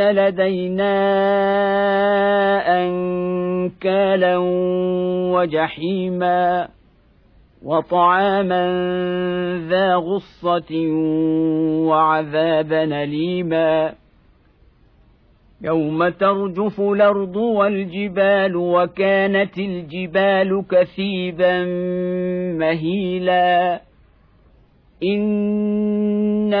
لدينا أنكالا وجحيما وطعاما ذا غصة وعذابا أليما يوم ترجف الأرض والجبال وكانت الجبال كثيبا مهيلا إنا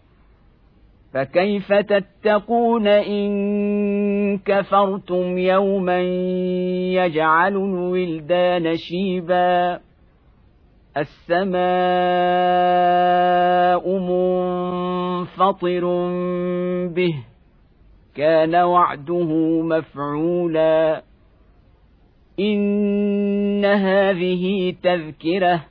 فكيف تتقون إن كفرتم يوما يجعل الولدان شيبا السماء منفطر به كان وعده مفعولا إن هذه تذكرة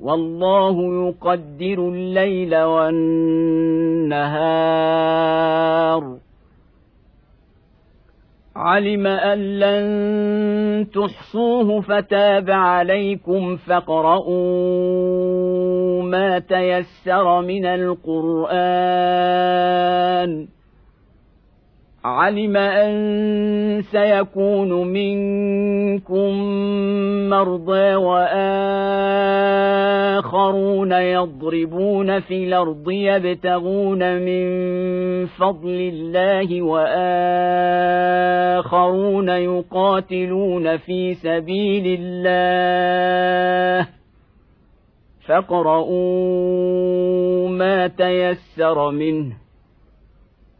والله يقدر الليل والنهار. علم أن لن تحصوه فتاب عليكم فاقرؤوا ما تيسر من القرآن. علم أن سيكون منكم مرضى وآخرون يضربون في الأرض يبتغون من فضل الله وآخرون يقاتلون في سبيل الله فاقرؤوا ما تيسر منه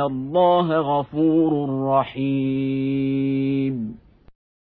الله غفور رحيم